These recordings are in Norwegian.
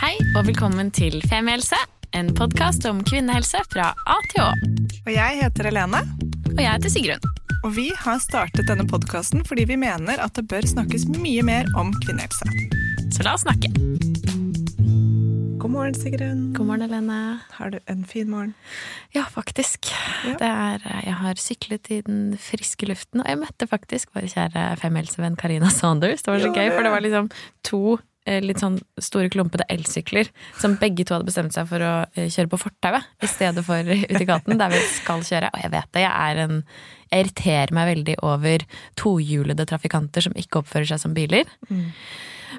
Hei og velkommen til Femihelse, en podkast om kvinnehelse fra A til Å. Og jeg heter Helene. Og jeg heter Sigrun. Og vi har startet denne podkasten fordi vi mener at det bør snakkes mye mer om kvinnehelse. Så la oss snakke. God morgen, Sigrun. God morgen, Helene. Har du en fin morgen? Ja, faktisk. Ja. Det er, jeg har syklet i den friske luften, og jeg møtte faktisk vår kjære femhelsevenn Karina Saunders. Det var så Ja, gøy, for det var liksom to eh, litt sånn store klumpete elsykler som begge to hadde bestemt seg for å eh, kjøre på fortauet i stedet for ute i gaten, der vi skal kjøre. Og jeg vet det, jeg en Jeg irriterer meg veldig over tohjulede trafikanter som ikke oppfører seg som biler.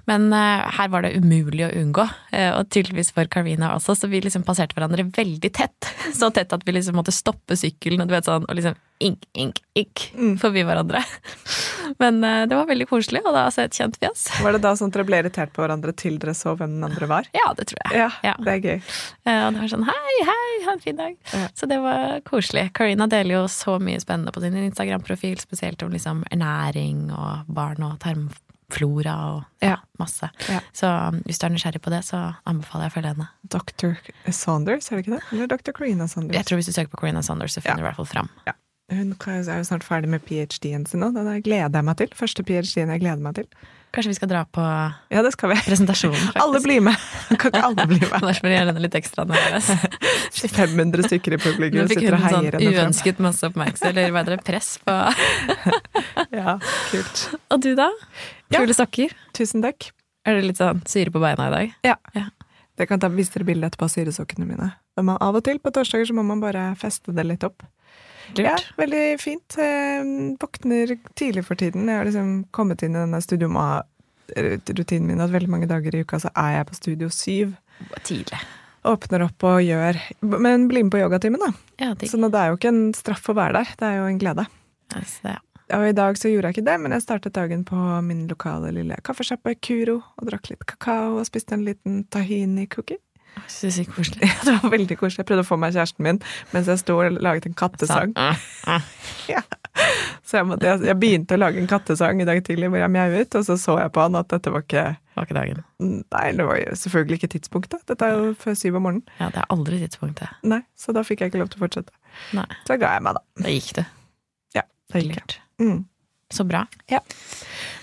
Men eh, her var det umulig å unngå, eh, og tydeligvis for Carina også, så vi liksom passerte hverandre veldig tett. Så tett at vi liksom måtte stoppe sykkelen og du vet sånn, og liksom ink, ink, ink forbi hverandre. Men eh, det var veldig koselig, og da så et kjent fjes. Var det da sånn at dere ble irritert på hverandre til dere så hvem den andre var? Ja, det tror jeg. Ja, Ja. det er gøy. Og det var sånn hei, hei, ha en fin dag. Ja. Så det var koselig. Carina deler jo så mye spennende på sin Instagram-profil, spesielt om liksom ernæring og barn og tarmflora og ja, Ja. masse. Ja. Så um, hvis du er nysgjerrig på det, så anbefaler jeg å følge henne. Dr. Saunders, er det ikke det? Eller Dr. Corina Saunders? Jeg tror hvis du søker på Corina Saunders, så finner du i hvert fall fram. Ja. Hun er jo snart ferdig med ph.d.-en sin nå. Den gleder jeg meg til. Første ph.d.-en jeg gleder meg til. Kanskje vi skal dra på Ja, det skal vi. presentasjonen, faktisk. Alle blir med! Kan ikke alle bli med? Ellers blir henne litt ekstra nervøs. 500 stykker i publikum fikk sitter og sånn heier henne fram. uønsket masse oppmerksomhet, eller hva heter det, press på Ja, kult. Og du, da? Ja. Sokker? Tusen takk. Er det litt sånn syre på beina i dag? Ja. Ja. Det kan ta, vise dere bilde etterpå av syresokkene mine. Men man, av og til på torsdager så må man bare feste det litt opp. Lurt. Ja, veldig fint. Eh, våkner tidlig for tiden. Jeg har liksom kommet inn i denne studioma-rutinen min at veldig mange dager i uka så er jeg på Studio 7. Tidlig. Åpner opp og gjør Men bli med på yogatimen, da. Ja. Så nå, det er jo ikke en straff å være der. Det er jo en glede. Altså, ja. Og i dag så gjorde jeg ikke det, men jeg startet dagen på min lokale lille kaffesjappe Kuro og drakk litt kakao og spiste en liten tahini-cookie. Så sykt koselig. Ja, det var veldig koselig. Jeg prøvde å få meg kjæresten min mens jeg sto og laget en kattesang. Ja. Så jeg, måtte, jeg, jeg begynte å lage en kattesang i dag tidlig hvor jeg mjauet, og så så jeg på han at dette var ikke Var ikke dagen. Nei, det var jo selvfølgelig ikke tidspunktet. Dette er jo før syv om morgenen. Ja, det er aldri tidspunktet. Nei, Så da fikk jeg ikke lov til å fortsette. Nei. Så ga jeg meg, da. Da gikk du. Ja, det gikk jeg. Mm. Så bra.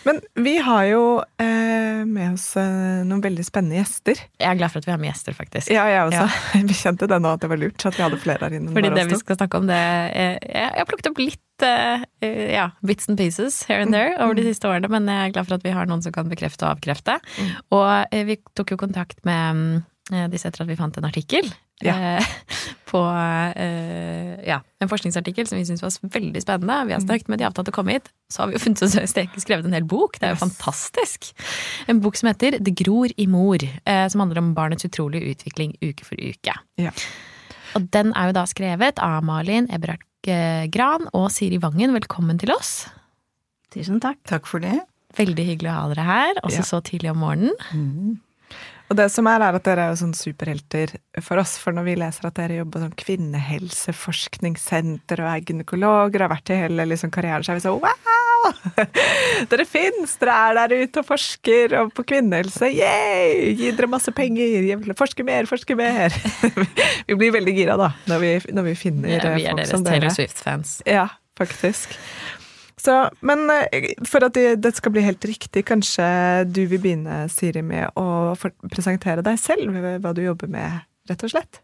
Men vi har jo eh, med oss eh, noen veldig spennende gjester. Jeg er glad for at vi har med gjester, faktisk. Ja, jeg også. Vi kjente det nå at det var lurt at vi hadde flere her inne. Fordi det vi skal snakke om, det Jeg jeg har plukket opp litt eh, uh, ja, bits and pieces here and there over de Mm. siste årene, men jeg er glad for at vi har noen som kan bekrefte og avkrefte. Mm. Og uh, vi tok jo kontakt med mm, eh, disse etter at vi fant en artikkel. Ja. På ja, en forskningsartikkel som vi syntes var veldig spennende. Vi har snakket med de avtalte å komme hit. Så har vi jo funnet oss skrevet en hel bok. Det er jo Yes. fantastisk. En bok som heter Det gror i mor, som handler om barnets utrolige utvikling uke for uke. Ja. Og den er jo da skrevet av Malin Eberhard eh, Gran og Siri Vangen. Velkommen til oss. Tusen takk. Takk for det. Veldig hyggelig å ha dere her, også Ja. så tidlig om morgenen. Og det som er, er at dere er jo sånn superhelter for oss. For når vi leser at dere jobber på sånn kvinnehelseforskningssenter og er gynekologer og har vært i hele liksom, karrieren, så er vi sånn wow! Dere fins! Dere er der ute og forsker og på kvinnehelse. Yay! Gi dere masse penger! Forske mer, forske mer! vi blir veldig gira da, når vi, når vi finner Ja, vi eh, er folk deres som Taylor. Swift-fans. Ja, faktisk. Så, men eh, for at det, det skal bli helt riktig, kanskje du vil begynne, Siri, med å presentere deg selv, hva du jobber med, rett og slett?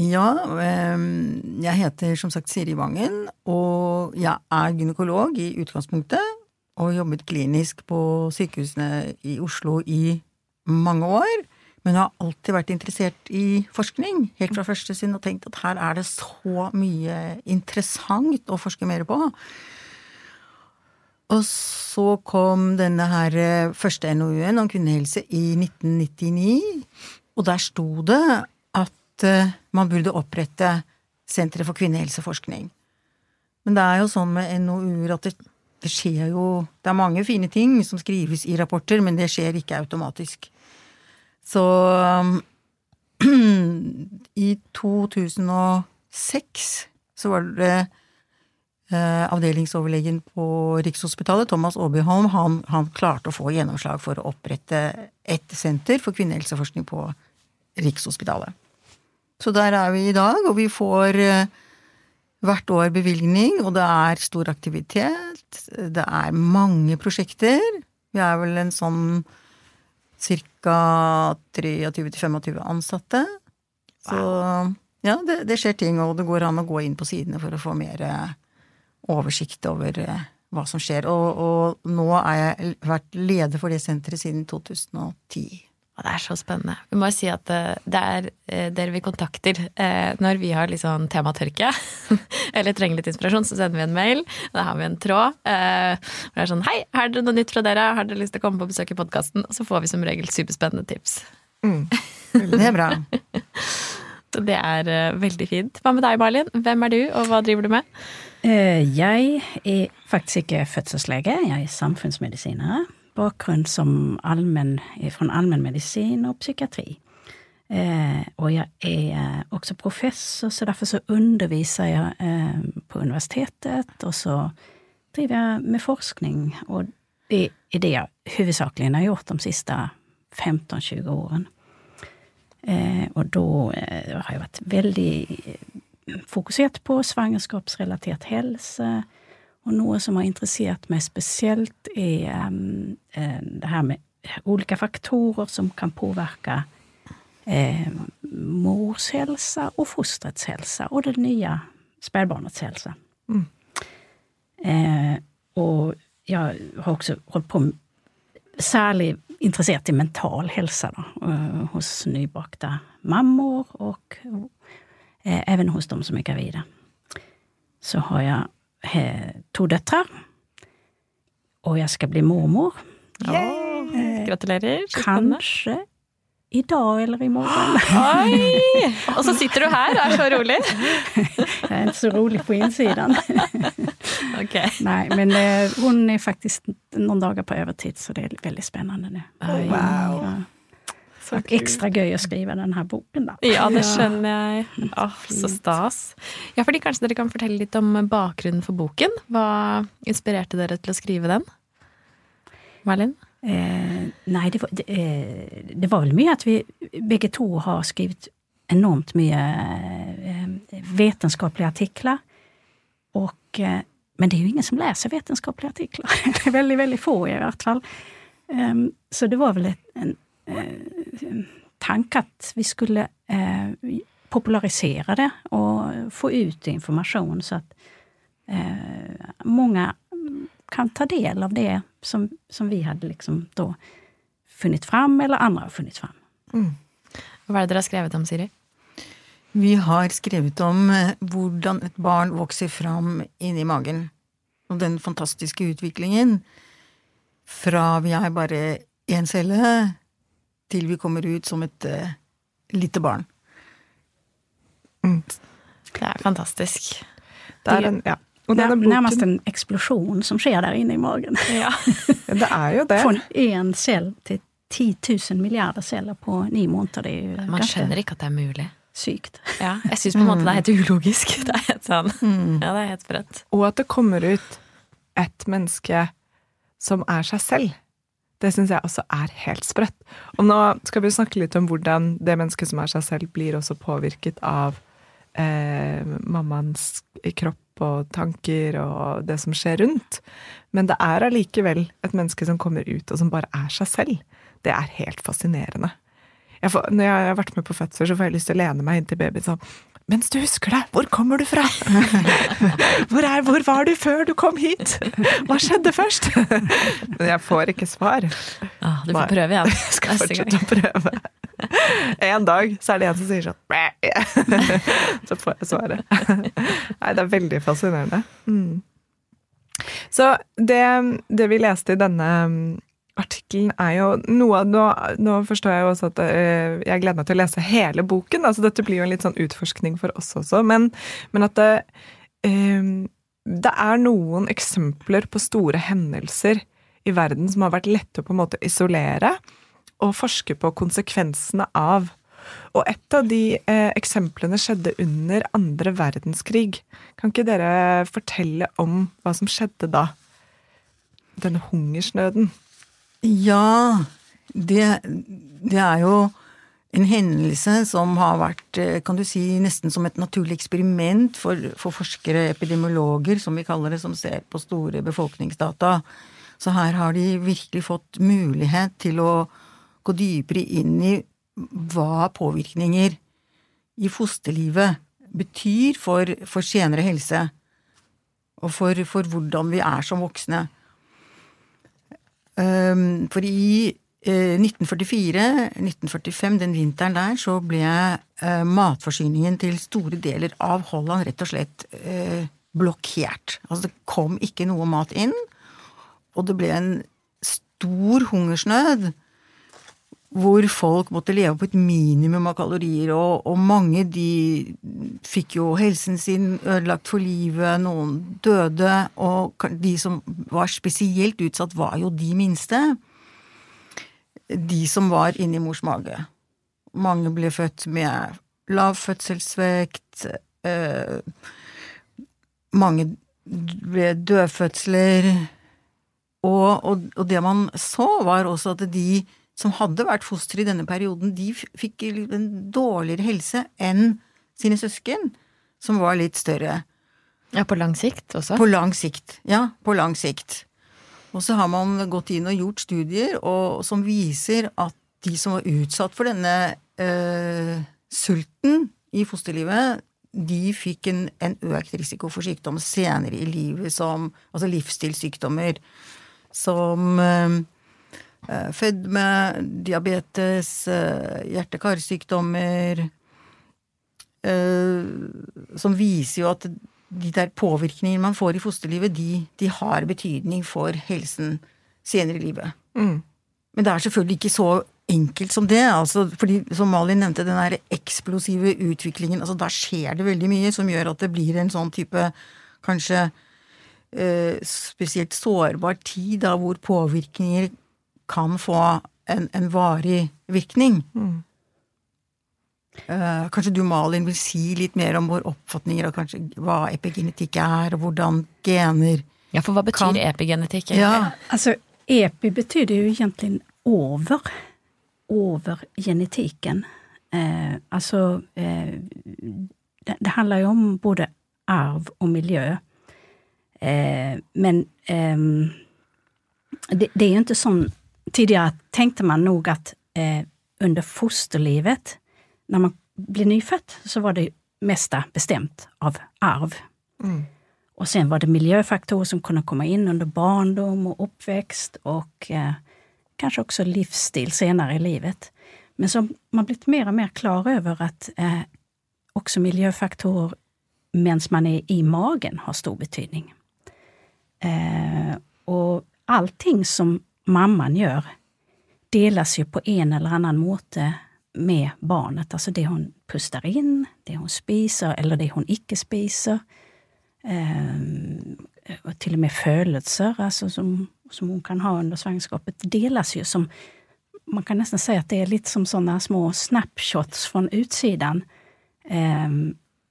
Ja, ehm, jeg heter som sagt Siri Vangen, og jeg er gynekolog i utgangspunktet. Og jobbet klinisk på sykehusene i Oslo i mange år. Men har alltid vært interessert i forskning, helt fra første stund, og tenkt at her er det så mye interessant å forske mer på. Og så kom denne her eh, første NOU-en om kvinnehelse i 1999, og der sto det eh, man burde opprette Sentre for kvinnehelseforskning. Men det er jo sånn med NOU-er at det, det skjer jo Det er mange fine ting som skrives i rapporter, men det skjer ikke automatisk. Så i 2006 så var det eh, avdelingsoverlegen på Rikshospitalet, Thomas Aabyholm, han, han klarte å få gjennomslag for å opprette et senter for kvinnehelseforskning på Rikshospitalet. Så der er vi i dag, og vi får eh, hvert år bevilgning, og det er stor aktivitet. Det er mange prosjekter. Vi er vel en sånn ca. 23-25 ansatte. Så ja, det, det, skjer ting, og det går an å gå inn på sidene for å få mer eh, oversikt over eh, hva som skjer. Og, og nå har jeg vært leder for det senteret siden 2010. Det er så spennende. Vi må jo si at eh, det er dere vi kontakter når vi har litt sånn tematørke. Eller trenger litt inspirasjon, så sender vi en mail. Da har vi en tråd. Og det er sånn Hei, har dere noe nytt fra dere? Har dere lyst til å komme på besøk i podkasten? Og så får vi som regel superspennende tips. Mm. Det er bra. Så det er veldig fint. Hva med deg, Malin? Hvem er du, og hva driver du med? Jeg er faktisk ikke fødselslege, jeg er samfunnsmedisiner bakgrunn som allmenn, fra allmennmedisin og psykiatri. Eh, og jeg er eh, også professor, så derfor så underviser jeg eh, på universitetet, og så driver jeg med forskning, og det er det jeg hovedsakelig har gjort de siste 15-20 årene. Eh, og da eh, har jeg vært veldig fokusert på svangerskapsrelatert helse, og noe som har interessert meg spesielt, er um, det her med ulike faktorer som kan påvirke eh, mors helse og fosterets helse, og det nye spedbarnets helse. Mm. Eh, og jeg har også holdt på med Særlig interessert i mental helse da, eh, hos nybakte mammaer, og eh, even hos de som er gravide. Så har jeg har to døtre. Og jeg skal bli mormor. Eh, Gratulerer. Kanskje i dag eller i morgen. Oi! Og så sitter du her og er så rolig. jeg er ikke så rolig på innsiden. okay. Nei, men eh, hun er faktisk noen dager på overtid, så det er veldig spennende nå. Wow. Ja. Så ekstra gøy å skrive denne boken, da. Ja, det skjønner jeg. Åh, så stas. Ja, fordi kanskje dere kan fortelle litt om bakgrunnen for boken? Hva inspirerte dere til å skrive den? Malin? Eh, nei, det var, det, eh, det var, vel mye at vi begge to har skrevet enormt mye eh, vitenskapelige artikler. Og, eh, men det er jo ingen som leser vitenskapelige artikler. veldig, veldig få, i hvert fall. Um, så det var vel et, en tanke at vi skulle eh, popularisere det og få ut informasjon, så at eh, mange kan ta del av det som, som vi hadde liksom da funnet fram, eller andre har funnet fram. Mm. Hva er det dere har skrevet om, Siri? Vi har skrevet om hvordan et barn vokser fram inni magen. Og den fantastiske utviklingen fra vi er bare én celle til vi kommer ut som et uh, lite barn. Mm. Det er fantastisk. Det er, en, ja. det er nærmest en eksplosjon som skjer der inne i magen. Ja. det er jo det. Fra én selv til 10 000 milliarder celler på ni måneder. Det er jo Man skjønner ikke at det er mulig. Sykt. Ja, jeg syns på en måte det er helt ulogisk. Det er helt sånn. Mm. Ja, det er helt sprøtt. Og at det kommer ut et menneske som er seg selv. Det syns jeg også er helt sprøtt. Og nå skal vi snakke litt om hvordan det mennesket som er seg selv, blir også påvirket av eh, mammaens kropp og tanker og det som skjer rundt. Men det er allikevel et menneske som kommer ut, og som bare er seg selv. Det er helt fascinerende. Jeg får, når jeg har vært med på fødsel, så får jeg lyst til å lene meg inntil babyen sånn mens du husker det, hvor kommer du fra? Hvor, er, hvor, var du før du kom hit? Hva skjedde først? Men jeg får ikke svar. Ah, du får prøve igjen. Jeg skal fortsette å prøve. En dag så er det en som sier sånn Så får jeg svaret. Nei, det er veldig fascinerende. Mm. Så det, det, vi leste i denne artikkelen er jo noe nå, nå, forstår jeg jo også at uh, jeg gleder meg til å lese hele boken. altså Dette blir jo en litt sånn utforskning for oss også. Men, men at det, uh, det er noen eksempler på store hendelser i verden som har vært lette å på en måte isolere, og forske på konsekvensene av Og et av de eh, eksemplene skjedde under andre verdenskrig. Kan ikke dere fortelle om hva som skjedde da? Denne hungersnøden. Ja, det, det er jo en hendelse som har vært, eh, kan du si, nesten som et naturlig eksperiment for, for forskere, epidemiologer, som vi kaller det, som ser på store befolkningsdata. Så her har de virkelig fått mulighet til å gå dypere inn i hva påvirkninger i fosterlivet betyr for, for senere helse, og for, for, hvordan vi er som voksne. Um, for i 1944-1945, den vinteren der, så ble eh, matforsyningen til store deler av Holland rett og slett eh, blokkert. Altså det kom ikke noe mat inn, og det ble en stor hungersnød hvor folk måtte leve på et minimum av kalorier, og, og, mange de fikk jo helsen sin ødelagt for livet, noen døde, og de som var spesielt utsatt, var jo de minste de som var inni mors mage. Mange ble født med lav fødselsvekt, eh, mange ble dødfødsler, og, og, og, det man så, var også at de som hadde vært foster i denne perioden, de fikk en dårligere helse enn sine søsken, som var litt større. Ja, på lang sikt også? På lang sikt, ja. På lang sikt. Og så har man gått inn og gjort studier og, som viser at de som var utsatt for denne øh, sulten i fosterlivet, de fikk en, en, økt risiko for sykdom senere i livet, som altså livsstilssykdommer som øh, fedme, diabetes, øh, hjerte-karsykdommer Som viser jo at de der påvirkningene man får i fosterlivet, de, de har betydning for helsen senere i livet. Mm. Men det er selvfølgelig ikke så enkelt som det. altså, fordi Som Malin nevnte, den der eksplosive utviklingen altså Da skjer det veldig mye som gjør at det blir en sånn type kanskje eh, spesielt sårbar tid, da hvor påvirkninger kan få en, en varig virkning. Mm. Uh, kanskje du, Malin, vil si litt mer om våre oppfatninger av kanskje hva epigenetikk er, og hvordan gener Ja, for hva betyr kan... epigenetikk? Ja. Altså, epi betyr jo egentlig over. Over genetikken. Eh, altså eh, det, det, handler jo om både arv og miljø. Eh, men ehm, det, det, er jo ikke sånn Tidligere tenkte man nog at eh, under fosterlivet när man blev nyfødt, så var det mesta bestämt av arv. Mm. Och sen var det miljöfaktorer som kunne komme inn under barndom og oppvekst, og eh, kanske också livsstil senere i livet. Men så har man blitt mer og mer klar over at eh, också miljöfaktorer mens man er i magen har stor betydning. Eh, och allting som mamman gjør, deles jo på en eller annen måte med barnet. Altså det hun puster inn, det hun spiser, eller det hun ikke spiser. Eh, og til og med følelser altså som, som hun kan ha under svangerskapet, deles jo som Man kan nesten si at det er litt som sånne små snapshots fra utsiden. Eh,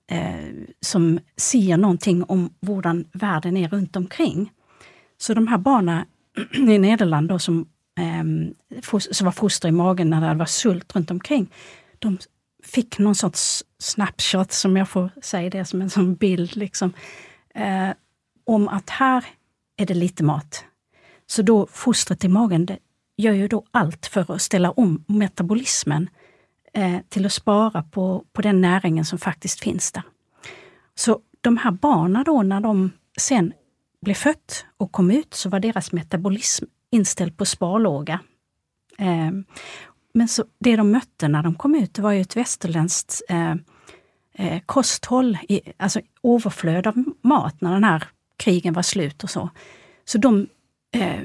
eh, som sier noe om hvordan verden er rundt omkring. Så de her barna i Nederland da, som eh, som var foster i magen når det var sult rundt omkring, de fikk noen sorts snapshot, som jeg får si det som en sånn bild, liksom, eh, om at her er det lite mat. Så da fosteret i magen det gjør jo da alt for å stelle om metabolismen eh, til å spare på, på, den næringen som faktisk finnes der. Så de her barna da, når de sen ble født og kom ut, så var deres metabolisme innstilt på sparlåga. Eh, men så, det de møtte når de kom ut, det var jo et västerländskt eh, eh, kosthåll, i, alltså overflöd av mat når denne krigen var slut og så. Så de eh,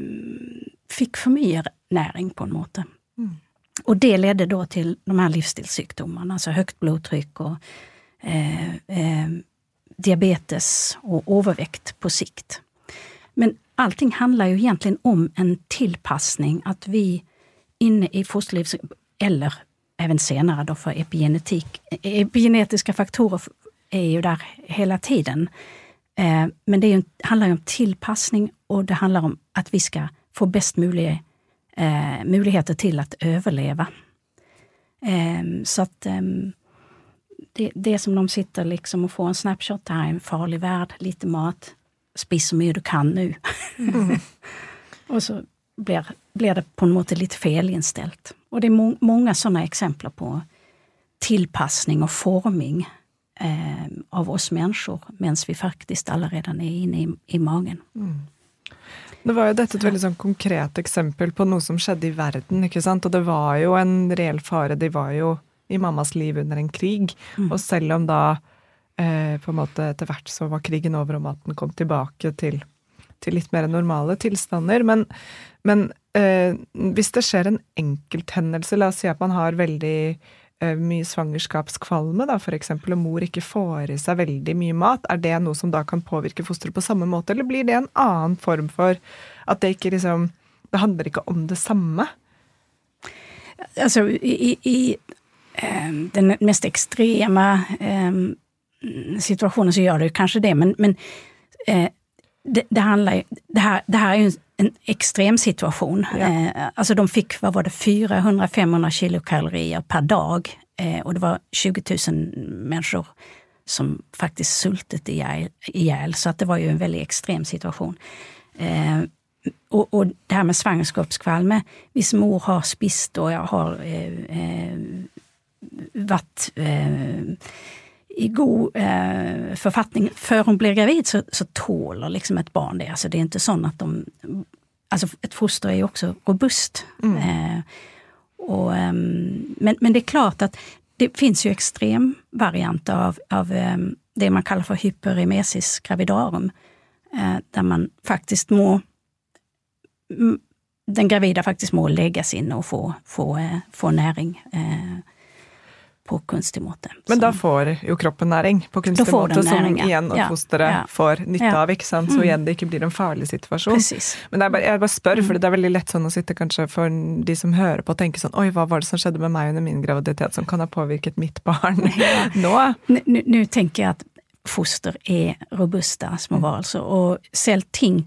fikk for mye næring på en måte. Mm. Og det ledde da til de her livsstilssykdommene, altså høyt blodtrykk og eh, diabetes og overvekt på sikt. Men allting handler jo egentlig om en tilpasning, at vi inne i fosterlivs... eller även senare då för epigenetik. Epigenetiska faktorer är ju där hela tiden. Eh, men det handler ju om tillpassning och det handlar om att vi ska få bäst möjliga eh, möjligheter till att överleva. Eh, så eh, det, det som de sitter liksom och får en snapshot här, en farlig värld, lite mat, spis så mye du kan nå. Mm. og så blir, blir det på en måte litt felinställt. Og det er må mange sånne eksempler på tilpasning og forming eh, av oss mennesker, mens vi faktisk allerede er inne i, i magen. Mm. Det var jo dette et veldig sånn konkret eksempel på noe som skjedde i verden. ikke sant? Og det var jo en reell fare. De var jo i mammas liv under en krig. Mm. Og selv om da eh, på en måte etter hvert så var krigen over og maten kom tilbake til, til litt mer normale tilstander. Men, men eh, hvis det skjer en enkelthendelse, la oss si at man har veldig Eh, mye svangerskapskvalme, da, eksempel, og mor ikke får i seg veldig mye mat, er det noe som da kan påvirke fosteret på samme måte, eller blir det en annen form for at det ikke liksom Det handler ikke om det samme? Altså, i, i den mest ekstreme um, situasjonen så gjør det kanskje det, men, men uh, det, det, handler det her, det her er jo en extrem situation. Ja. Eh, altså de fick, hva var det, 400-500 kilokalorier per dag. Eh, og det var 20 000 mennesker som faktisk sultet i hjel, Så att det var jo en veldig extrem situation. Eh, og, og, det her med svangerskapskvalme, hvis mor har spist og jag har eh, eh i god eh, forfatning før hun blir gravid, så, så tåler liksom et barn det. Altså, det er ikke sånn at de Altså, et foster er jo også robust. Mm. Eh, og, um, men, men, det er klart at det fins jo ekstremvarianter av, av um, det man kaller for hyperemesis gravidarum, eh, der man faktisk må Den gravida faktisk må legges inn og få, få, eh, få næring. Eh, på kunstig måte. Men da får jo kroppen næring på kunstig måte, som igjen og fosteret ja. får nytte ja. av. ikke sant? Så mm. igjen det ikke blir en farlig situasjon. Precis. Men bare, jeg bare spør, for det er veldig lett sånn å sitte kanskje for de som hører på og tenke sånn Oi, hva var det som skjedde med meg under min graviditet som kan ha påvirket mitt barn nå? Nå tenker jeg at foster er robuste små mm. og selv ting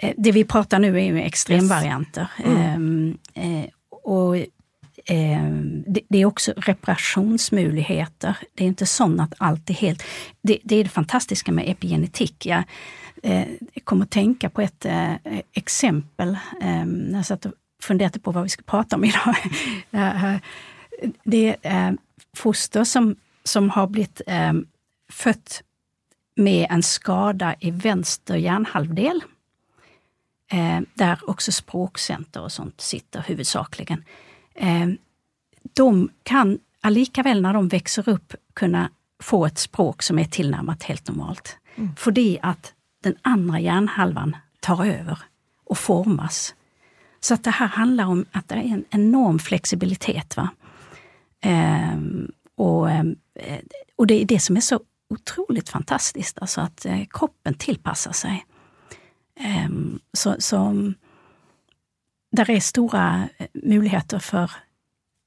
eh, Det vi prater nå, er jo ekstremvarianter. Yes. Mm. Um, og det, är också reparationsmöjligheter. Det är inte sånn att allt är helt... Det, det är det fantastiska med epigenetik. Jag, eh, kom att tänka på ett eh, exempel när jag satt och funderade på vad vi ska prata om idag. det är foster som, som har blivit fött med en skada i vänster hjärnhalvdel. där också språkcenter och sånt sitter huvudsakligen eh, de kan allikevel når de vokser opp, kunne få et språk som er tilnærmet helt normalt. Mm. Fordi at den andre hjernehalvan tar over og formes. Så at det her handler om at det er en enorm fleksibilitet. Va? Eh, og, eh, og, det er det som er så utrolig fantastisk, altså at eh, kroppen tilpasser seg. Eh, så, så det er store eh, muligheter for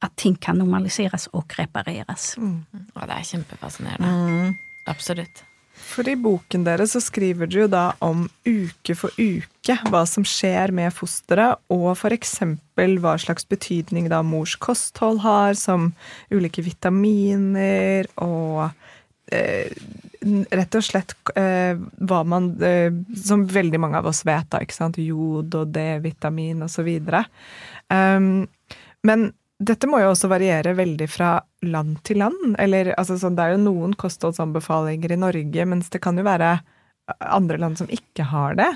at ting kan normaliseres og repareres. Mm. Og det er kjempefascinerende. Mm. Absolutt. For i boken deres så skriver dere jo da om uke for uke hva som skjer med fosteret, og f.eks. hva slags betydning da mors kosthold har, som ulike vitaminer og rett og slett eh, hva man eh, Som veldig mange av oss vet, da, ikke sant. Jod og D-vitamin osv. Um, men dette må jo også variere veldig fra land til land. Eller, altså, sånn, det er jo noen kostholdsanbefalinger i Norge, mens det kan jo være andre land som ikke har det.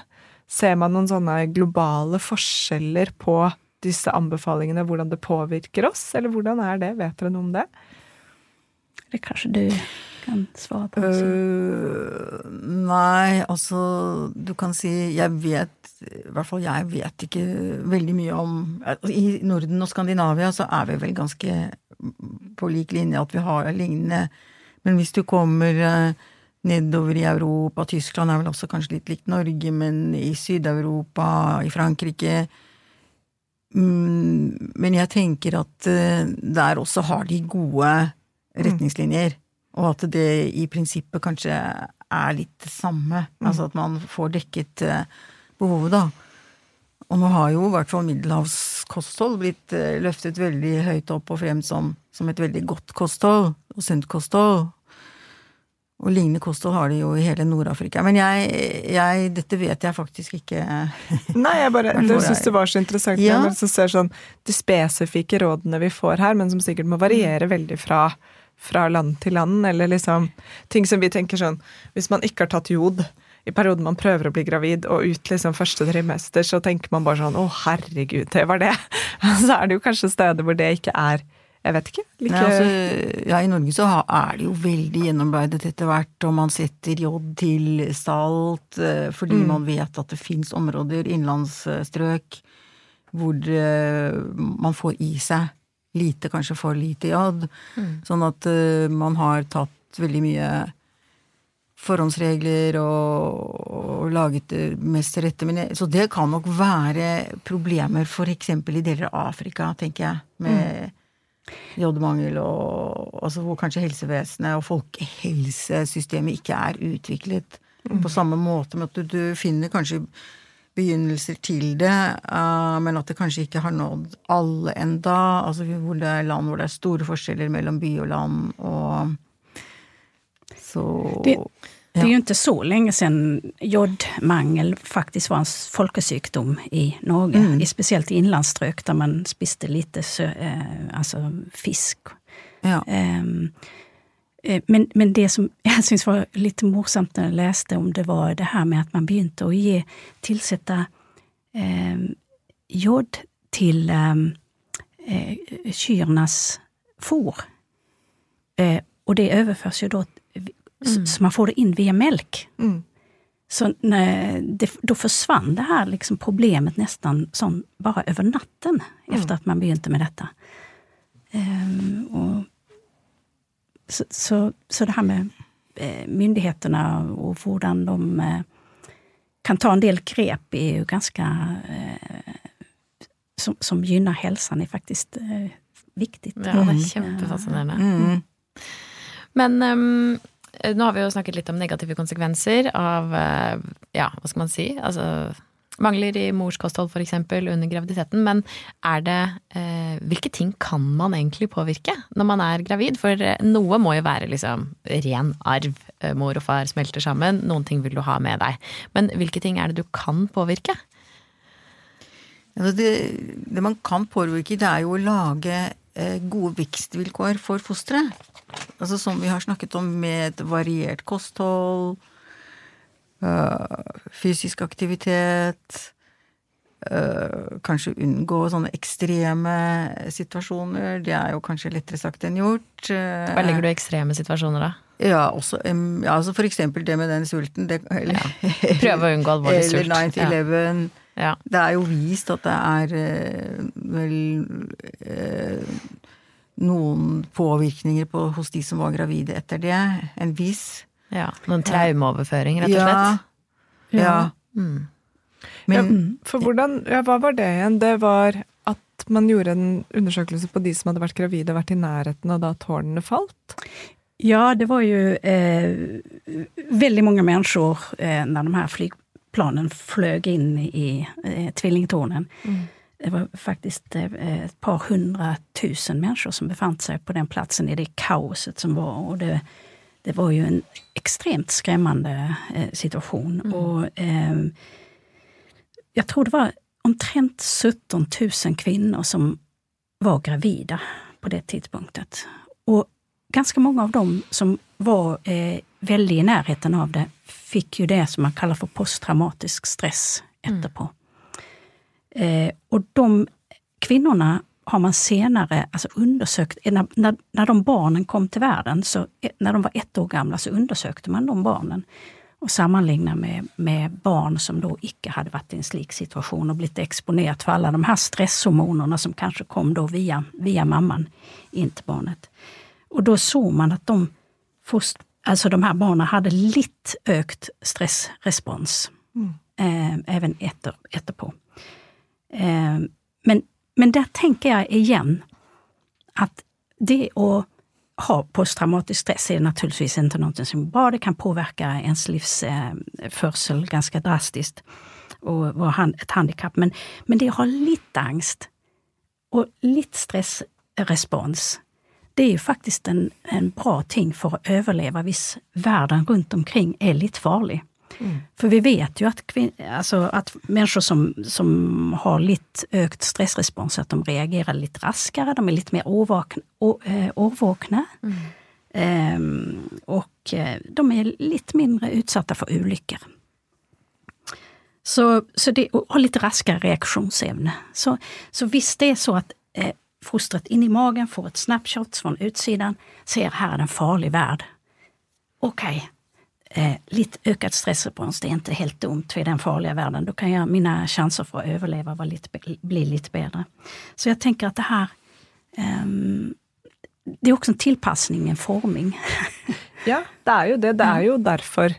Ser man noen sånne globale forskjeller på disse anbefalingene, hvordan det påvirker oss, eller hvordan er det? Vet dere noe om det? Det kanskje du kan svare på? Uh, nei, altså Du kan si Jeg vet I hvert fall jeg vet ikke veldig mye om I Norden og Skandinavia så er vi vel ganske på lik linje at vi har lignende Men hvis du kommer uh, nedover i Europa Tyskland er vel også kanskje litt likt Norge, men i Syd-Europa, i Frankrike mm, men jeg tenker at eh, der også har de gode retningslinjer. Og at det i prinsippet kanskje er litt det samme. Altså at man får dekket eh, behovet, da. Og nå har jo i hvert fall middelhavskosthold blitt eh, løftet veldig høyt opp og frem som, som et veldig godt kosthold, og sunt kosthold. Og lignende kosthold har de jo i hele Nord-Afrika. Men jeg, jeg Dette vet jeg faktisk ikke. Nei, jeg bare jeg syns det var så interessant Ja. man ser sånn de spesifikke rådene vi får her, men som sikkert må variere veldig fra, fra land til land, eller liksom ting som vi tenker sånn Hvis man ikke har tatt jod i perioden man prøver å bli gravid, og ut liksom første trimester, så tenker man bare sånn å herregud, det var det. Så er det jo kanskje steder hvor det ikke er Jeg vet ikke. Like Nei, altså, ja, I Norge så er det jo veldig gjennomarbeidet etter hvert, og man setter jod til salt eh, fordi Mm. man vet at det fins områder, innlandsstrøk, hvor eh, man får i seg lite, kanskje for lite jod. Sånn at uh, man har tatt veldig mye forhåndsregler og, og laget det mest rette. Men jeg, så det kan nok være problemer eksempel i deler av Afrika, tenker jeg. Med jodmangel og altså hvor kanskje helsevesenet og folkehelsesystemet ikke er utviklet på samme måte, men at du, du finner kanskje begynnelser til det, eh, men at det kanskje ikke har nådd alle enda. Altså hvor det er land hvor det er store forskjeller mellom by og land, og så Det, det er jo ikke så lenge siden jodmangel faktisk var en folkesykdom i Norge. Mm. I, speciellt i inlandsstrøk der man spiste lite eh, fisk. Ja. Eh, men, men det som jeg syntes var litt morsomt når jeg leste om det, var det her med at man begynte å gi, tilsette eh, jod til eh, kyrnes fôr. Eh, og det overføres jo da så, så man får det inn via melk. Mm. Så da forsvant det her liksom problemet nesten sånn bare over natten efter at man begynte med dette. Ehm, och, så, så, så det här med eh, myndigheterna och hvordan de eh, kan ta en del grep är ju ganska eh, som, som gynnar hälsan är faktiskt viktig. Ja, det er kjempefascinerende. Mm. Men um, nå har vi jo snakket litt om negative konsekvenser av ja, hva skal man si, altså mangler i mors kosthold f.eks. under graviditeten. Men er det eh, Hvilke ting kan man egentlig påvirke når man er gravid? For eh, noe må jo være liksom ren arv. Eh, Mor og far smelter sammen. Noen ting vil du ha med deg. Men hvilke ting er det du kan påvirke? Altså det, det man kan påvirke, det er jo å lage eh, gode vekstvilkår for fosteret. Altså som vi har snakket om med et variert kosthold, fysisk aktivitet, øh, kanskje unngå sånne ekstreme situasjoner. Det er jo kanskje lettere sagt enn gjort. Eh, Hva legger du i ekstreme situasjoner, da? Ja, også, ja, altså for eksempel det med den sulten. Det, eller, Prøve å unngå alvorlig sult. Eller 9-11. Ja. Det er jo vist at det er eh, vel eh, noen påvirkninger på, hos de som var gravide etter det. En viss. Ja. Noen traumeoverføring, rett og slett? Ja. ja. Mm. Men For hvordan, ja, hva var det igjen? Det var at man gjorde en undersøkelse på de som hadde vært gravide og vært i nærheten, og da tårnene falt? Ja, det var jo eh, veldig mange mennesker eh, når de her flygplanene fløy inn i eh, tvillingtornen. Det var faktisk eh, et par hundratusen mennesker som befant seg på den plassen i det kaoset som var. og det, det var jo en extremt skremmende eh, situation. Og eh, jeg tror det var omtrent 17 000 kvinner som var gravida på det tidspunktet. Og ganske mange av dem som var eh, veldig i nærheten av det fikk jo det som man kaller for posttraumatisk stress etterpå. Eh, og de kvinnorna har man senare alltså undersökt, när, när, när de barnen kom till världen, så, när de var ett år gamla, så undersökte man de barnen och sammenlignet med, med barn som då icke hade varit i en slik situation och blivit exponerat för alla de här stresshormonerna som kanske kom då via, via mamman in till barnet. Och då såg man att de, fost, alltså de här barnen hade lite ökt stressrespons, eh, även efter, etterpå. Eh, men, men der tenker jeg igjen at det å ha posttraumatisk stress är naturligtvis inte någonting som bra. Det kan påverka ens livsførsel ganske drastisk og et ett handikapp. Men, men det å ha litt angst og litt stressrespons, det er jo faktisk en, en bra ting for å overleve hvis verden rundt omkring er litt farlig. Mm. För vi vet ju att, alltså att människor som, som har lite ökt stressrespons, att de reagerar lite raskare, de är lite mer årvakna. Å, äh, årvakna. Och eh, de är lite mindre utsatta för olyckor. Så, så det, och har lite raskare reaktionsämne. Så, så visst det är så att eh, fostret in i magen får ett snapshot från utsidan, ser här är en farlig värld. Okej, eh, litt ökad stressrespons, det är inte helt dumt i den farliga världen. Då kan jag, mina chanser för att överleva var lite, bli lite bättre. Så jag tänker att det här eh, det jo også en tilpasning, en forming. ja, det er jo det. Det er jo derfor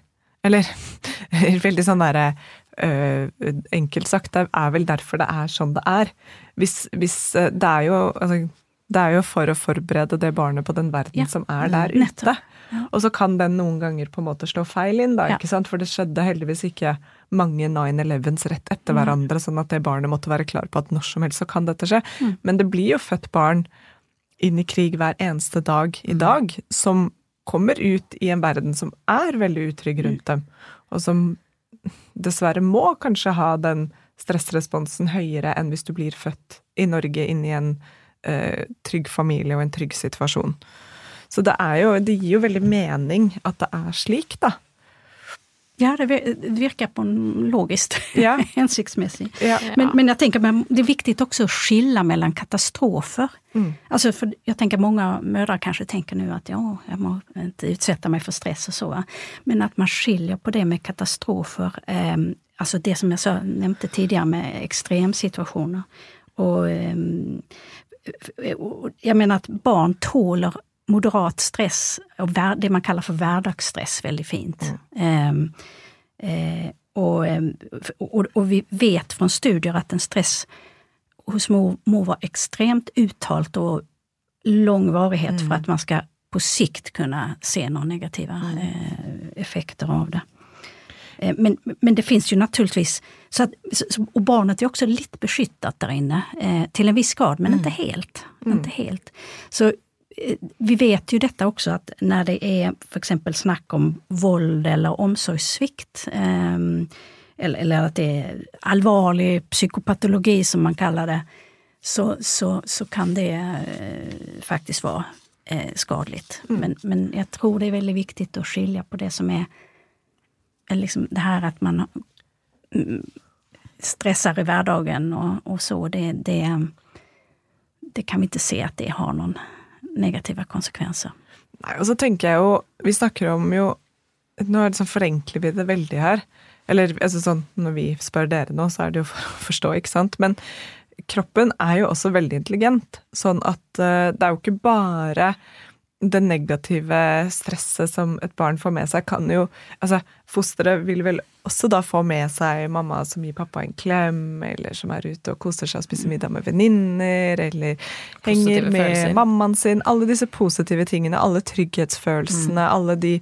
eller veldig sånn derre Uh, enkelt sagt, det er vel derfor det er sånn det er. Hvis, hvis det er jo altså, det er jo for å forberede det barnet på den verden ja. som er der ute. Ja. Og så kan den noen ganger på en måte slå feil inn, da, ikke sant? for det skjedde heldigvis ikke mange 9-11s rett etter mm. hverandre, sånn at det barnet måtte være klar på at når som helst så kan dette skje. Mm. Men det blir jo født barn inn i krig hver eneste dag i mm. dag, som kommer ut i en verden som er veldig utrygg rundt mm. dem, og som dessverre må kanskje ha den stressresponsen høyere enn hvis du blir født i Norge inn i en uh, trygg familie og en trygg situasjon. Så det, jo, det gir jo veldig mening at det er slik, da. Ja, det virker på en logiskt, ja. hensiktsmessig. Ja. Men, men jeg tenker det er viktig også å skille mellom katastrofer. Mm. Altså, for jeg tenker Mange mødre kanskje tenker nå at ja, jeg må ikke utsette meg for stress og så. Men at man skiljer på det med katastrofer, eh, altså det som jeg så, nevnte tidligere med ekstremsituasjoner. Og, eh, mener at att barn tåler moderat stress og det man kaller for hverdagsstress, veldig fint. Mm. Eh, och, og, og, och, vi vet fra studier at en stress hos mor, må var extremt uttalt og lang varighet mm. for at man skal på sikt kunne se noen negative eh, effekter av det. Eh, men, men det fins jo naturligvis så att, Og barnet er også litt beskyttet der inne eh, til en viss grad, men mm. ikke helt. Mm. Ikke helt. Så eh, vi vet jo dette også, at når det er f.eks. snakk om våld eller omsorgssvikt, eh, eller, eller, att det er alvorlig psykopatologi som man kaller det, så, så, så kan det faktisk være vara eh. Mm. Men, men jeg tror det er veldig viktig å skille på det som er liksom det her at man stresser i hverdagen og, og så, det, det, det, kan vi ikke se at det har noen negative konsekvenser. Nei, og så tenker jeg jo Vi snakker om jo Nå er det sånn forenkler vi det veldig her. Eller altså sånn, når vi spør dere nå, så er det jo for å forstå, ikke sant. Men kroppen er jo også veldig intelligent. Sånn at uh, det er jo ikke bare det negative stresset som et barn får med seg, kan jo Altså, fosteret vil vel også da få med seg mamma som gir pappa en klem, eller som er ute og koser seg og spiser middag med venninner, eller henger med følelser. mammaen sin. Alle disse positive tingene, alle trygghetsfølelsene, mm. alle de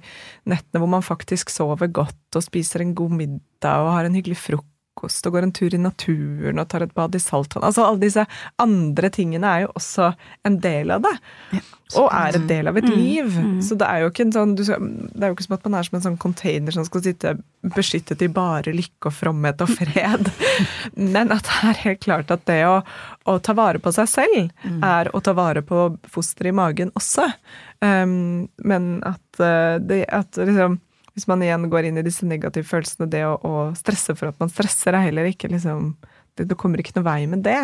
nettene hvor man faktisk sover godt og spiser en god middag og har en hyggelig frokost frokost og går en tur i naturen og tar et bad i saltvann. Altså alle disse andre tingene er jo også en del av det. Ja, og er en del av et mm, liv. Mm. Så det er jo ikke en sånn skal, Det er jo ikke som at man er som en sånn container som skal sitte beskyttet i bare lykke og fromhet og fred. Men at det er helt klart at det å, å ta vare på seg selv mm. er å ta vare på fosteret i magen også. Um, men at, uh, det, at liksom hvis man igjen går inn i disse negative følelsene, det å, å stresse for at man stresser, er heller ikke liksom det, det, kommer ikke noe vei med det.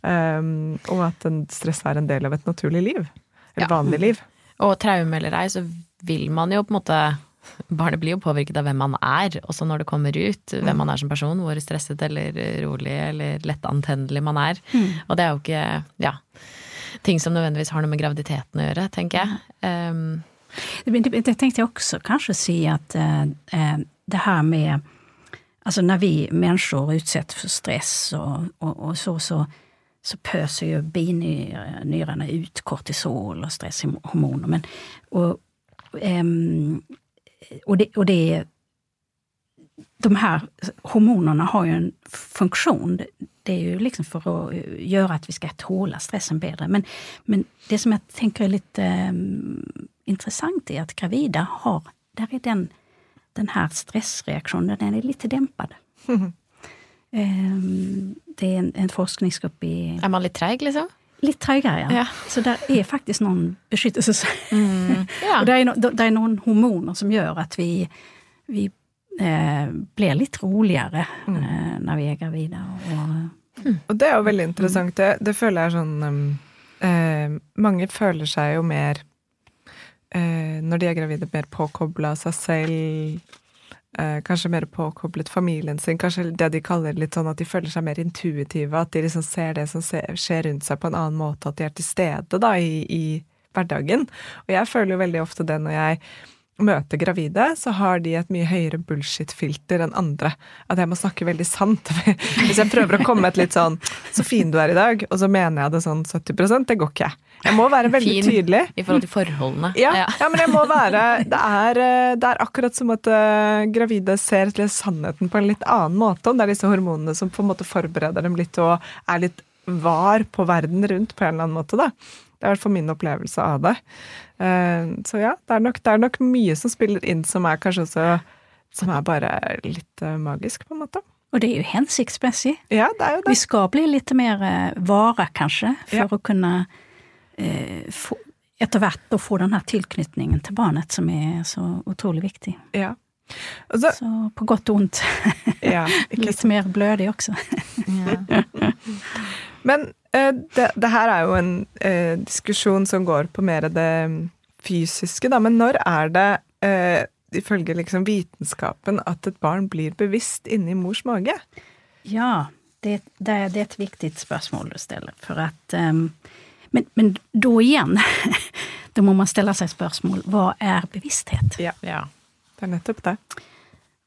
Um, og at stress er en del av et naturlig liv. Et ja. vanlig liv. Og traume eller ei, så vil man jo på en måte Barnet blir jo påvirket av hvem man er, også når det kommer ut. Hvem mm. man er som person, hvor stresset eller rolig eller lettantennelig man er. Mm. Og det er jo ikke ja, ting som nødvendigvis har noe med graviditeten å gjøre, tenker jeg. Um, det, tänkte jag också kanske si att eh, eh, det här med Alltså när vi människor utsätts för stress och, och, och så, så, så pöser ju binyrarna ut kortisol och stresshormoner. Men, och, ehm, och, det, och det de här hormonerna har ju en funktion. Det är ju liksom för att göra att vi ska tåla stressen bättre. Men, men det som jag tänker är lite um, i är att gravida har, där är den, den här stressreaktionen, den är lite dämpad. Mm. Um, det er en, en forskningsgruppe i... Er man litt treig, liksom? Litt treigere, ja. ja. Så det er faktisk noen beskyttelse. Mm. Ja. og det er, no, det er, noen hormoner som gjør at vi, vi eh, blir litt roligere mm. eh, når vi er gravide. Og, mm. og det er jo veldig interessant. Det, det føler jeg sånn um, eh, Mange føler seg jo mer eh, Når de er gravide, mer påkobla seg selv. Eh, kanskje mer påkoblet familien sin. Kanskje det de kaller litt sånn at de føler seg mer intuitive. At de liksom ser det som skjer rundt seg på en annen måte. At de er til stede da i, i hverdagen. Og jeg føler jo veldig ofte det når jeg møter gravide, så har de et mye høyere bullshit-filter enn andre. At jeg må snakke veldig sant. Hvis jeg prøver å komme et litt sånn 'så fin du er i dag', og så mener jeg det sånn 70% det går ikke. Jeg må være veldig fin, tydelig. I forhold til forholdene. Ja, ja, men jeg må være Det er, eh, det er akkurat som at uh, gravide ser til sannheten på en litt annen måte. Om det er disse hormonene som på en måte forbereder dem litt og er litt var på verden rundt på en eller annen måte. da. Det er i hvert fall min opplevelse av det. Eh, så ja, det er, nok, det er nok mye som spiller inn som er kanskje også Som er bare litt eh, magisk, på en måte. Og det er jo hensiktsmessig. Ja, det er jo det. Vi skal bli litt mer eh, vare, kanskje, for ja. å kunne eh, etter hvert å få den her tilknytningen til barnet, som er så utrolig viktig. Ja. Så, så, på godt og vondt. Ja, litt mer blødig også. ja. Men Eh, det, det, her er jo en eh, diskusjon som går på mer det fysiske, da. Men når er det, eh, ifølge liksom vitenskapen, at et barn blir bevisst inni mors mage? Ja, det, det, det er et viktig spørsmål du stiller. For at um, men, men da igjen, da må man stille seg spørsmål hva er bevissthet? Ja, ja. det er nettopp det.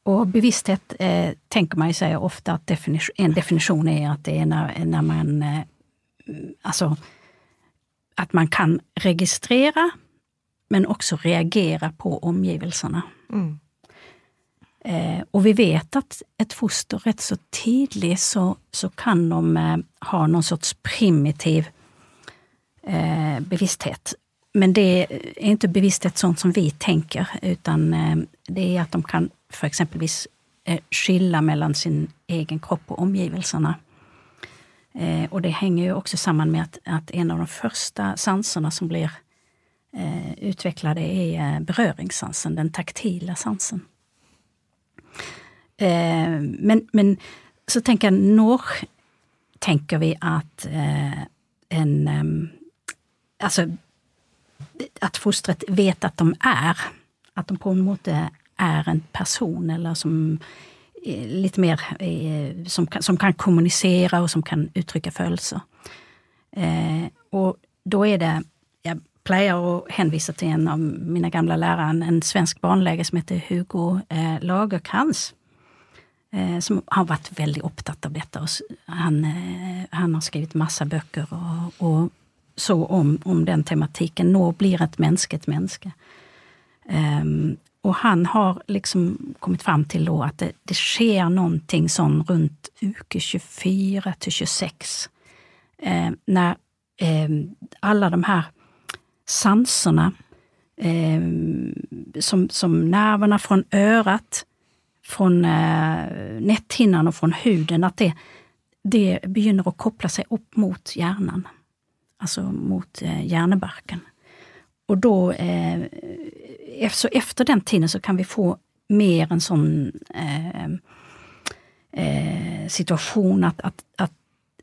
Og bevissthet eh, tenker man seg ofte at definisjon, en definisjon er at det er når, når man eh, alltså att man kan registrere, men også reagere på omgivelsene. Mm. Eh, og vi vet at et foster rett så tidlig så, så kan de eh, ha noen sorts primitiv eh, bevissthet. Men det är inte bevissthet sånt som vi tänker, utan eh, det är att de kan för exempelvis eh, mellom mellan sin egen kropp og omgivelsene. Eh, og det henger jo også sammen med at, at en av de første sansene som blir eh, utvecklade är eh, berøringssansen, den taktila sansen. Eh, men, men så tenker jeg, når tenker vi at eh, en ehm, at fosteret vet at de er. At de på en måte er en person eller som Eh, litt mer eh, som, kan, som kan kommunisere og som kan uttrykke følelser. Eh, og da er det Jeg pleier å henvise til en av mine gamle lærere, en, en svensk barnelege som heter Hugo eh, Lagerkrans. Eh, som har vært veldig opptatt av dette. Han, eh, han, har skrevet masse bøker og, og så om, om, den tematikken. Nå blir et menneske et menneske. Um, og han har liksom kommet fram til da at det, det skjer noe sånn rundt uke 24 til 26, eh, når eh, alle de her sansene, eh, som, som nervene fra øret, fra eh, netthinnan og fra huden, at det, det begynner å koble seg opp mot hjernen. Altså mot eh, hjernebarken. Og da eh, så efter den tiden så kan vi få mer en sånn eh, eh, situasjon at, at, at,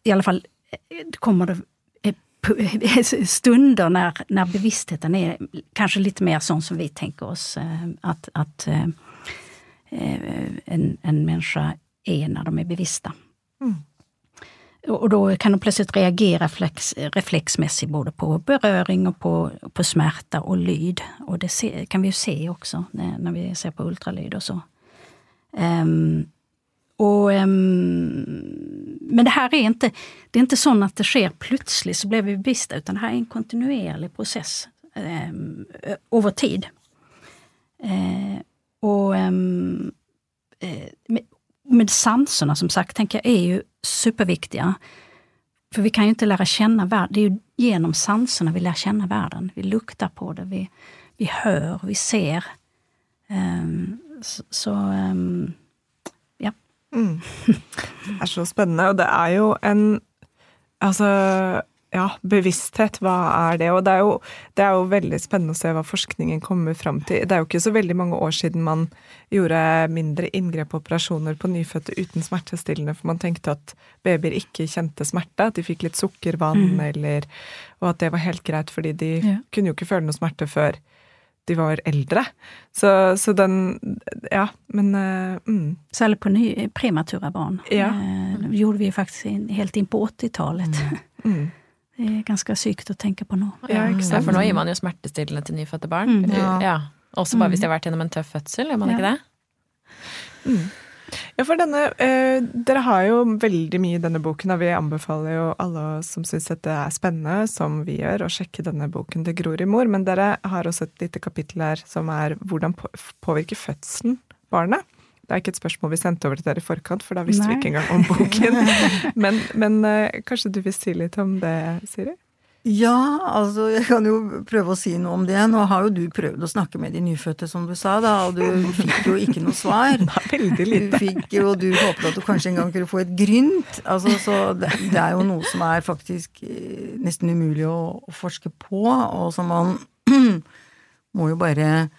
i alle fall eh, kommer det stunder når, når bevisstheten er kanskje litt mer sånn som vi tenker oss at, at en, en människa er når de er bevisste. Mm. Och då kan de plötsligt reagera reflex, reflexmässigt både på beröring och på, på smärta och lyd. Och det kan vi ju se när, när vi ser på ultralyd och så. Um, och, um, men det här är inte, det är inte sånn att det sker plötsligt så blir vi bevissta, utan det här är en kontinuerlig process um, över tid. Uh, och eh, med, sansene, som sagt, tänker jag, är ju superviktiga. För vi kan ju inte lära känna världen, det är ju genom sanserna vi lär känna världen. Vi luktar på det, vi, vi hör, vi ser. Um, så så ehm, ja. Mm. Det er så spennende, og det er jo en Altså, ja, bevissthet, hva er det? Og det er, jo, det er jo veldig spennende å se hva forskningen kommer fram til. Det er jo ikke så veldig mange år siden man gjorde mindre inngrep og operasjoner på nyfødte uten smertestillende, for man tenkte at babyer ikke kjente smerte, at de fikk litt sukkervann, eller Og at det var helt greit, fordi de Ja. kunne jo ikke føle noe smerte før de var eldre. Så, så den Ja, men eh, mm. Särskilt på ny, prematura barn. Ja. Det gjorde vi faktisk helt inn på 80-talet. Mm. Det er ganske sykt å tenke på nå. Ja, ikke sant? for nå gir man jo smertestillende til nyfødte barn. Mm. Ja. Ja. Også bare hvis de har vært gjennom en tøff fødsel, gjør man Ja. ikke det? Ja, for denne eh, Dere har jo veldig mye i denne boken, og vi anbefaler jo alle som syns dette er spennende, som vi gjør, å sjekke denne boken til Gror i mor. Men dere har også et lite kapittel her som er hvordan på- påvirker fødselen barnet? Det er ikke et spørsmål vi sendte over til dere i forkant, for da visste vi ikke engang om boken. Men, men eh, kanskje du vil si litt om det, Siri? Ja, altså jeg kan jo prøve å si noe om det. Nå har jo du prøvd å snakke med de nyfødte, som du sa, da, og du fikk jo ikke noe svar. Det veldig Du fikk jo, du håpet at du kanskje en gang kunne få et grynt. Altså, så det, det er jo noe som er faktisk eh, nesten umulig å, å forske på, og som man må jo bare eh,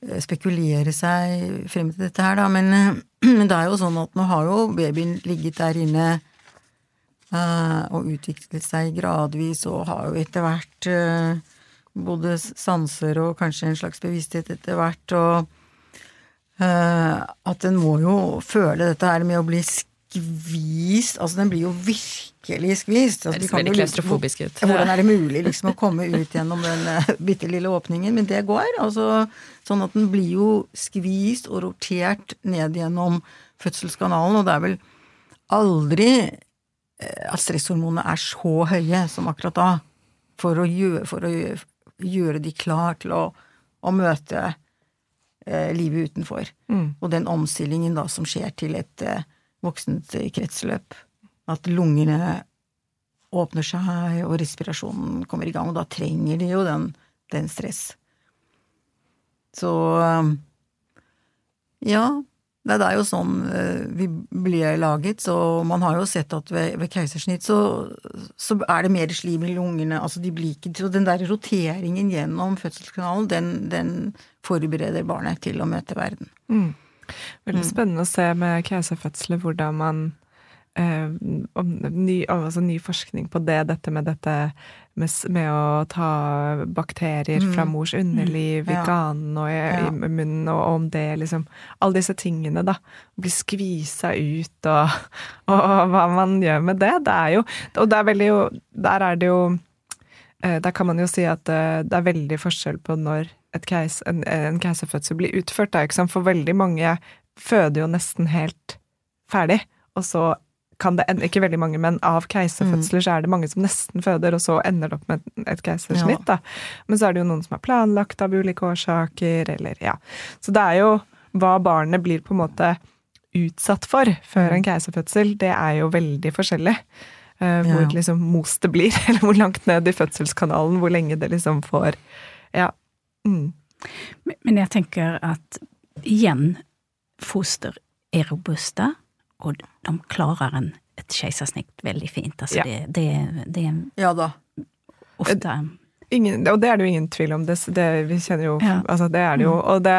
spekulere seg frem til dette her, da. Men, eh, men det er jo sånn at nå har jo babyen ligget der inne uh, og utviklet seg gradvis, og har jo etter hvert uh, både sanser og kanskje en slags bevissthet etter hvert, og uh, at den må jo føle dette her med å bli skvist Altså, den blir jo virkelig skvist. Altså, Det ser veldig på klaustrofobisk ut. Hvordan er det mulig liksom å komme ut gjennom den uh, bitte lille åpningen? Men det går. Altså, sånn at den blir jo skvist og rotert ned gjennom fødselskanalen, og det er vel aldri eh, at stresshormonene er så høye som akkurat da, for å gjøre, for å gjøre, gjøre de klar til å, å møte eh, livet utenfor. Mm. Og den omstillingen da som skjer til et eh, voksent kretsløp. At lungene åpner seg, og respirasjonen kommer i gang, og da trenger de jo den, den stress. Så ja, det er jo sånn eh, vi blir laget, så man har jo sett at ved, ved keisersnitt så, så er det mer slim i lungene, altså de blir ikke Så den der roteringen gjennom fødselskanalen, den, den forbereder barnet til å møte verden. Mm. Veldig spennende å se med keiserfødsler hvordan man eh, om, ny, altså ny forskning på det, dette med dette med, med å ta bakterier fra mors underliv i Ja. ganen og i, Ja. i munnen, og om det liksom Alle disse tingene, da. Bli skvisa ut, og, og, hva man gjør med det. Det er jo Og det er veldig jo Der er det jo eh, Der kan man jo si at eh, det er veldig forskjell på når keis, en, en keiserfødsel blir utført. Da? For veldig mange føder jo nesten helt ferdig, og så kan det ende, ikke veldig mange, men av keiserfødsler så er det mange som nesten føder, og så ender det opp med et- keisersnitt, keisersnitt. Da. Men så er det jo noen som er planlagt av ulike årsaker, eller ja. Så det er jo hva barnet blir på en måte utsatt for før en keiserfødsel, det er jo veldig forskjellig. Uh, hvor Ja. liksom most det blir, eller hvor langt ned i fødselskanalen, hvor lenge det liksom får Ja. Mm. Men- jeg tenker at igjen, foster er robuste, og de klarer en, et keisersnitt veldig fint. Altså Ja. det, det, det Ja da. ofta... Ingen, og det er det jo ingen tvil om. Det, det, vi kjenner jo, Ja. altså det er det jo. Og det,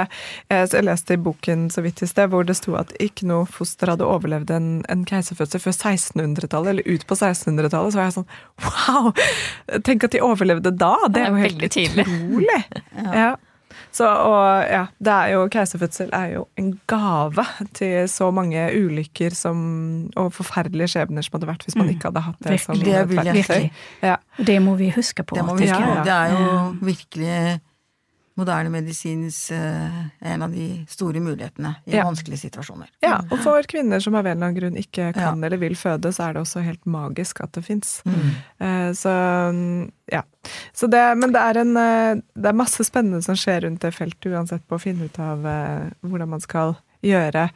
jeg, leste i boken så vidt i sted hvor det sto at ikke noe foster hadde overlevd en, en keiserfødsel før 1600-tallet, eller ut på 1600-tallet. Så var jeg sånn wow! Tenk at de overlevde da! Det Det er jo helt utrolig. Ja. ja. Så, og ja, det er jo, keiserfødsel er jo en gave til så mange ulykker som, og forferdelige skjebner som hadde vært hvis man Mm. ikke hadde hatt det mm, Virkelig, det et vil jeg verktøy. Virkelig. Ja. Det må vi huske på. Det må vi huske på. Det er jo virkelig moderne medisins eh, en av de store mulighetene i Ja. vanskelige situasjoner. Ja, og for kvinner som av en eller annen grunn ikke kan Ja. eller vil føde, så er det også helt magisk at det fins. Mm. Så mm, ja. Så det, men det er, en, eh, det er masse spennende som skjer rundt det feltet, uansett på å finne ut av eh, hvordan man skal gjøre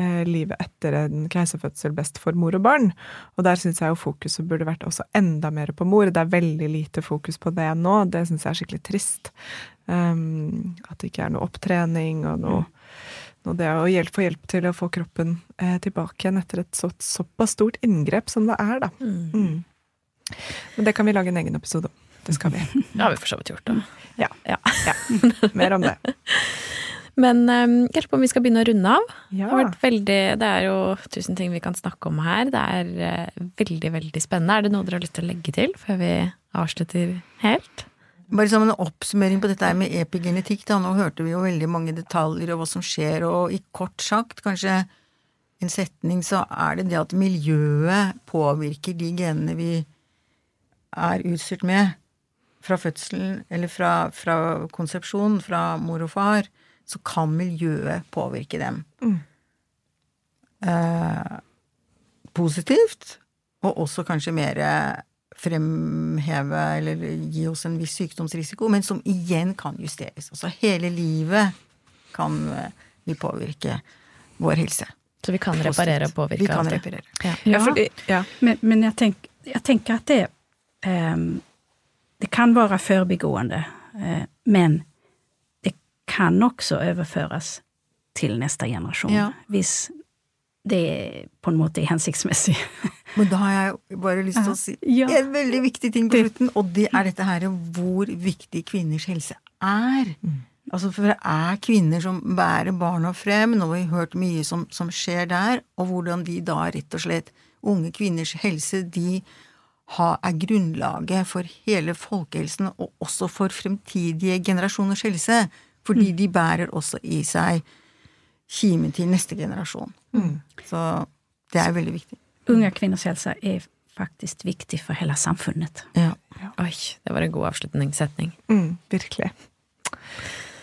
eh, livet etter en keiserfødsel best for mor og barn. Og der syns jeg jo fokuset burde vært også enda mer på mor. Det er veldig lite fokus på det nå. Det syns jeg er skikkelig trist. Um, at det ikke er noe opptrening og noe noe det å hjelp, få hjelp til å få kroppen eh, tilbake igjen etter et så, såpass stort inngrep som det er, da. Mm. Men det kan vi lage en egen episode om. Det skal vi. Det har vi for så vidt gjort, da. Ja. Ja. Mer om det. Men um, jeg lurer på om vi skal begynne å runde av. Det, Ja. har vært veldig, det er jo tusen ting vi kan snakke om her. Det er uh, veldig, veldig spennende. Er det noe dere har lyst til å legge til før vi avslutter helt? Bare som en oppsummering på dette med epigenetikk, da. Nå hørte vi jo veldig mange detaljer og hva som skjer, og i kort sagt, kanskje en setning, så er det det at miljøet påvirker de genene vi er utstyrt med fra fødselen, eller fra, fra konsepsjon, fra mor og far, så kan miljøet påvirke dem. Mm. Eh, positivt, og også kanskje mer fremheve eller gi oss en viss sykdomsrisiko, men som igjen kan justeres. Altså hele livet kan eh, vi påvirke vår helse. Så vi kan reparere og påvirke Vi kan alt det. reparere. Ja. Ja, for, ja. Men, men jeg, tenk, jeg, tenker at det, ehm, det kan være förbigående, eh, men kan også overføres til neste generasjon, Ja. Hvis det på en måte er hensiktsmessig. Men da har jeg bare lyst til å si Ja. en veldig viktig ting på slutten, og det er dette her hvor viktig kvinners helse er. Altså, for det er kvinner som bærer barna frem, nå har vi hørt mye som, som skjer der, og hvordan de da rett og slett Unge kvinners helse, de ha, er grunnlaget for hele folkehelsen, og også for fremtidige generasjoners helse. Fordi de bærer også i seg kimen til neste generasjon. Så det er veldig viktig. Unge kvinners helse er faktisk viktig for hele samfunnet. Ja. Oi, det var en god avslutningssetning. Mm, virkelig.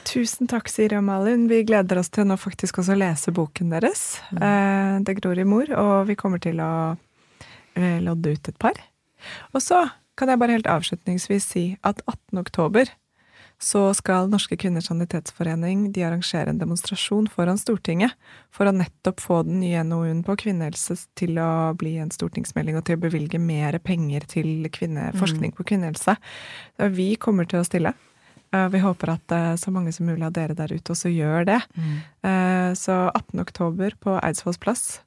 Tusen takk, Siri og Malin. Vi gleder oss til nå faktisk også å lese boken deres, eh, 'Det gror i mor', og vi kommer til å eh, lodde ut et par. Og så kan jeg bare helt avslutningsvis si at 18. oktober så skal Norske kvinners sanitetsforening de arrangere en demonstrasjon foran Stortinget for å nettopp få den nye NOU-en på kvinnehelse til å bli en stortingsmelding og til å bevilge mer penger til kvinne, forskning på kvinnehelse. Vi kommer til å stille. Eh, Vi håper at eh, så mange som mulig av dere der ute også gjør det. Eh, Så 18. oktober på Eidsvolls plass.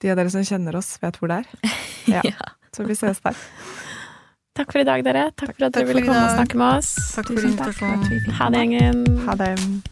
De av dere som kjenner oss, vet hvor det er. Ja. Så vi ses der. Takk for i dag, dere. Takk for at dere ville komme og snakke med oss. Takk for takk invitasjonen. Ha det, gjengen. Ha det.